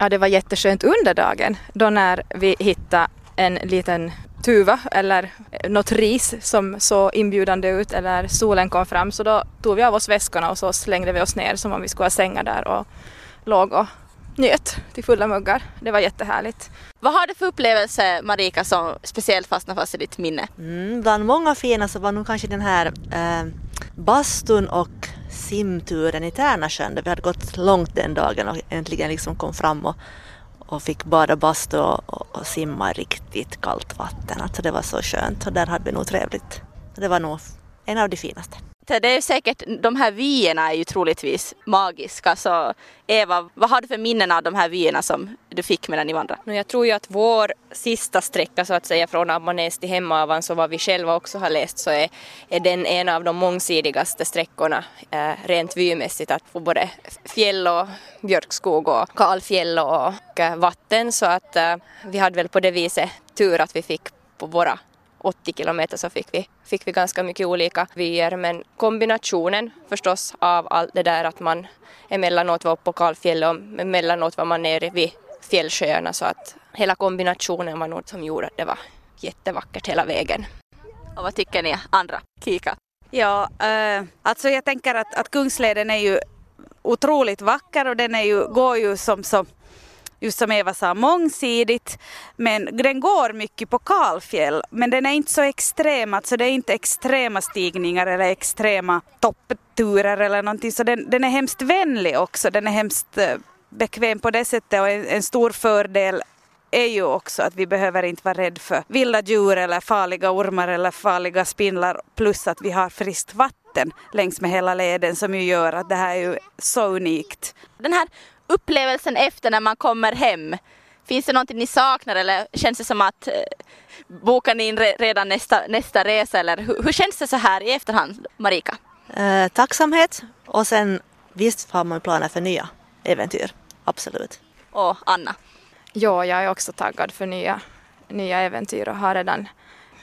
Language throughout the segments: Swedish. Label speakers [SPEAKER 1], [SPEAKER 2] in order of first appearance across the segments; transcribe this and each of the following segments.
[SPEAKER 1] Ja, det var jätteskönt under dagen då när vi hittade en liten tuva eller något ris som såg inbjudande ut eller solen kom fram så då tog vi av oss väskorna och så slängde vi oss ner som om vi skulle ha sängar där och låg och njöt till fulla muggar. Det var jättehärligt.
[SPEAKER 2] Vad har du för upplevelse Marika som speciellt fastnar fast i ditt minne?
[SPEAKER 3] Mm, bland många fina så var nog kanske den här eh, bastun och simturen i Tärnasjön där vi hade gått långt den dagen och äntligen liksom kom fram och, och fick bada bastu och, och, och simma i riktigt kallt vatten. Alltså det var så skönt och där hade vi nog trevligt. Det var nog en av de finaste.
[SPEAKER 2] Det är säkert, de här vyerna är ju troligtvis magiska. Så Eva, vad har du för minnen av de här vyerna som du fick medan ni vandrade?
[SPEAKER 4] Jag tror ju att vår sista sträcka så att säga från Ammarnäs till Hemavan, så vad vi själva också har läst, så är, är den en av de mångsidigaste sträckorna eh, rent vymässigt. Att få både fjäll och björkskog och kalfjäll och och eh, vatten. Så att eh, vi hade väl på det viset tur att vi fick på våra 80 kilometer så fick vi, fick vi ganska mycket olika vyer men kombinationen förstås av allt det där att man emellanåt var uppe på kalfjäll och emellanåt var man nere vid fjällsjöarna så att hela kombinationen var något som gjorde att det var jättevackert hela vägen.
[SPEAKER 2] Och vad tycker ni andra? Kika?
[SPEAKER 5] Ja, äh, alltså jag tänker att, att Kungsleden är ju otroligt vacker och den är ju, går ju som så just som Eva sa, mångsidigt. Men den går mycket på kalfjäll, men den är inte så extrem, alltså det är inte extrema stigningar eller extrema toppturer eller någonting, så den, den är hemskt vänlig också, den är hemskt eh, bekväm på det sättet och en, en stor fördel är ju också att vi behöver inte vara rädda för vilda djur eller farliga ormar eller farliga spindlar plus att vi har friskt vatten längs med hela leden som ju gör att det här är ju så unikt.
[SPEAKER 2] Den här upplevelsen efter när man kommer hem? Finns det någonting ni saknar eller känns det som att eh, bokar ni in redan nästa, nästa resa eller hur, hur känns det så här i efterhand Marika?
[SPEAKER 3] Eh, tacksamhet och sen visst har man planer för nya äventyr, absolut.
[SPEAKER 2] Och Anna?
[SPEAKER 1] Ja, jag är också taggad för nya, nya äventyr och har redan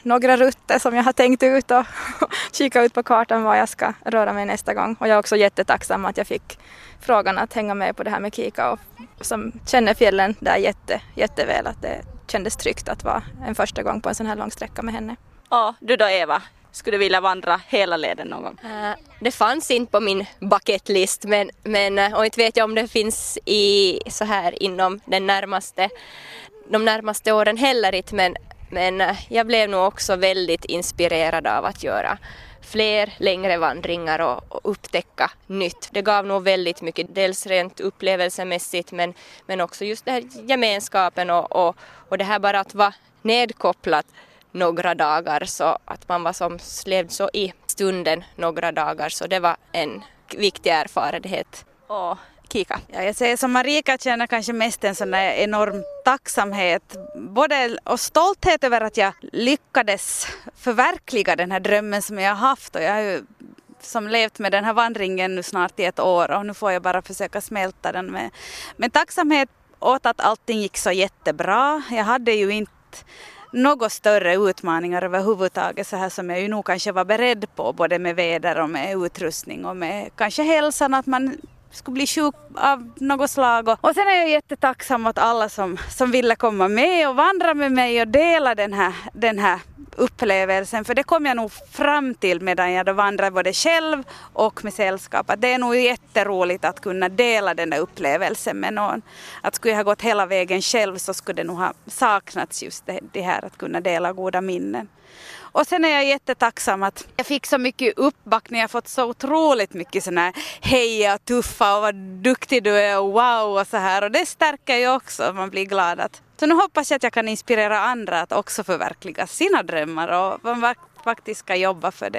[SPEAKER 1] några rutter som jag har tänkt ut och kika ut på kartan var jag ska röra mig nästa gång. Och jag är också jättetacksam att jag fick frågan att hänga med på det här med Kika och som känner fjällen där jätte, jätteväl att det kändes tryggt att vara en första gång på en sån här lång sträcka med henne.
[SPEAKER 2] Ja, du då Eva? Skulle du vilja vandra hela leden någon gång? Uh,
[SPEAKER 4] det fanns inte på min bucketlist men, men uh, och inte vet jag om det finns i så här inom den närmaste, de närmaste åren heller inte men men eh, jag blev nog också väldigt inspirerad av att göra fler längre vandringar och, och, upptäcka nytt. Det gav nog väldigt mycket, dels rent upplevelsemässigt men, men också just den här gemenskapen och, och, och det här bara att vara nedkopplat några dagar så att man var som levde så i stunden några dagar så det var en viktig erfarenhet.
[SPEAKER 2] Och Kika?
[SPEAKER 5] Ja, jag säger som Marika känner kanske mest en sån där enorm tacksamhet både och stolthet över att jag lyckades förverkliga den här drömmen som jag har haft och jag har ju som levt med den här vandringen nu snart i ett år och nu får jag bara försöka smälta den med. Men tacksamhet åt att allting gick så jättebra. Jag hade ju inte något större utmaningar överhuvudtaget så här som jag ju nog kanske var beredd på både med väder och med utrustning och med kanske hälsan att man skulle bli sjuk av något slag. Och, sen är jag jättetacksam mot alla som, som ville komma med och vandra med mig och dela den här, den här upplevelsen. För det kom jag nog fram till medan jag då vandrade både själv och med sällskap. Att det är nog jätteroligt att kunna dela den där upplevelsen med någon. Att skulle jag ha gått hela vägen själv så skulle det nog ha saknats just det, det här att kunna dela goda minnen. Och sen är jag jättetacksam att jag fick så mycket uppbackning, jag har fått så otroligt mycket sådana här heja, tuffa och vad duktig du är och wow och så här och det stärker ju också, man blir glad att så nu hoppas jag att jag kan inspirera andra att också förverkliga sina drömmar och man faktiskt ska jobba för det.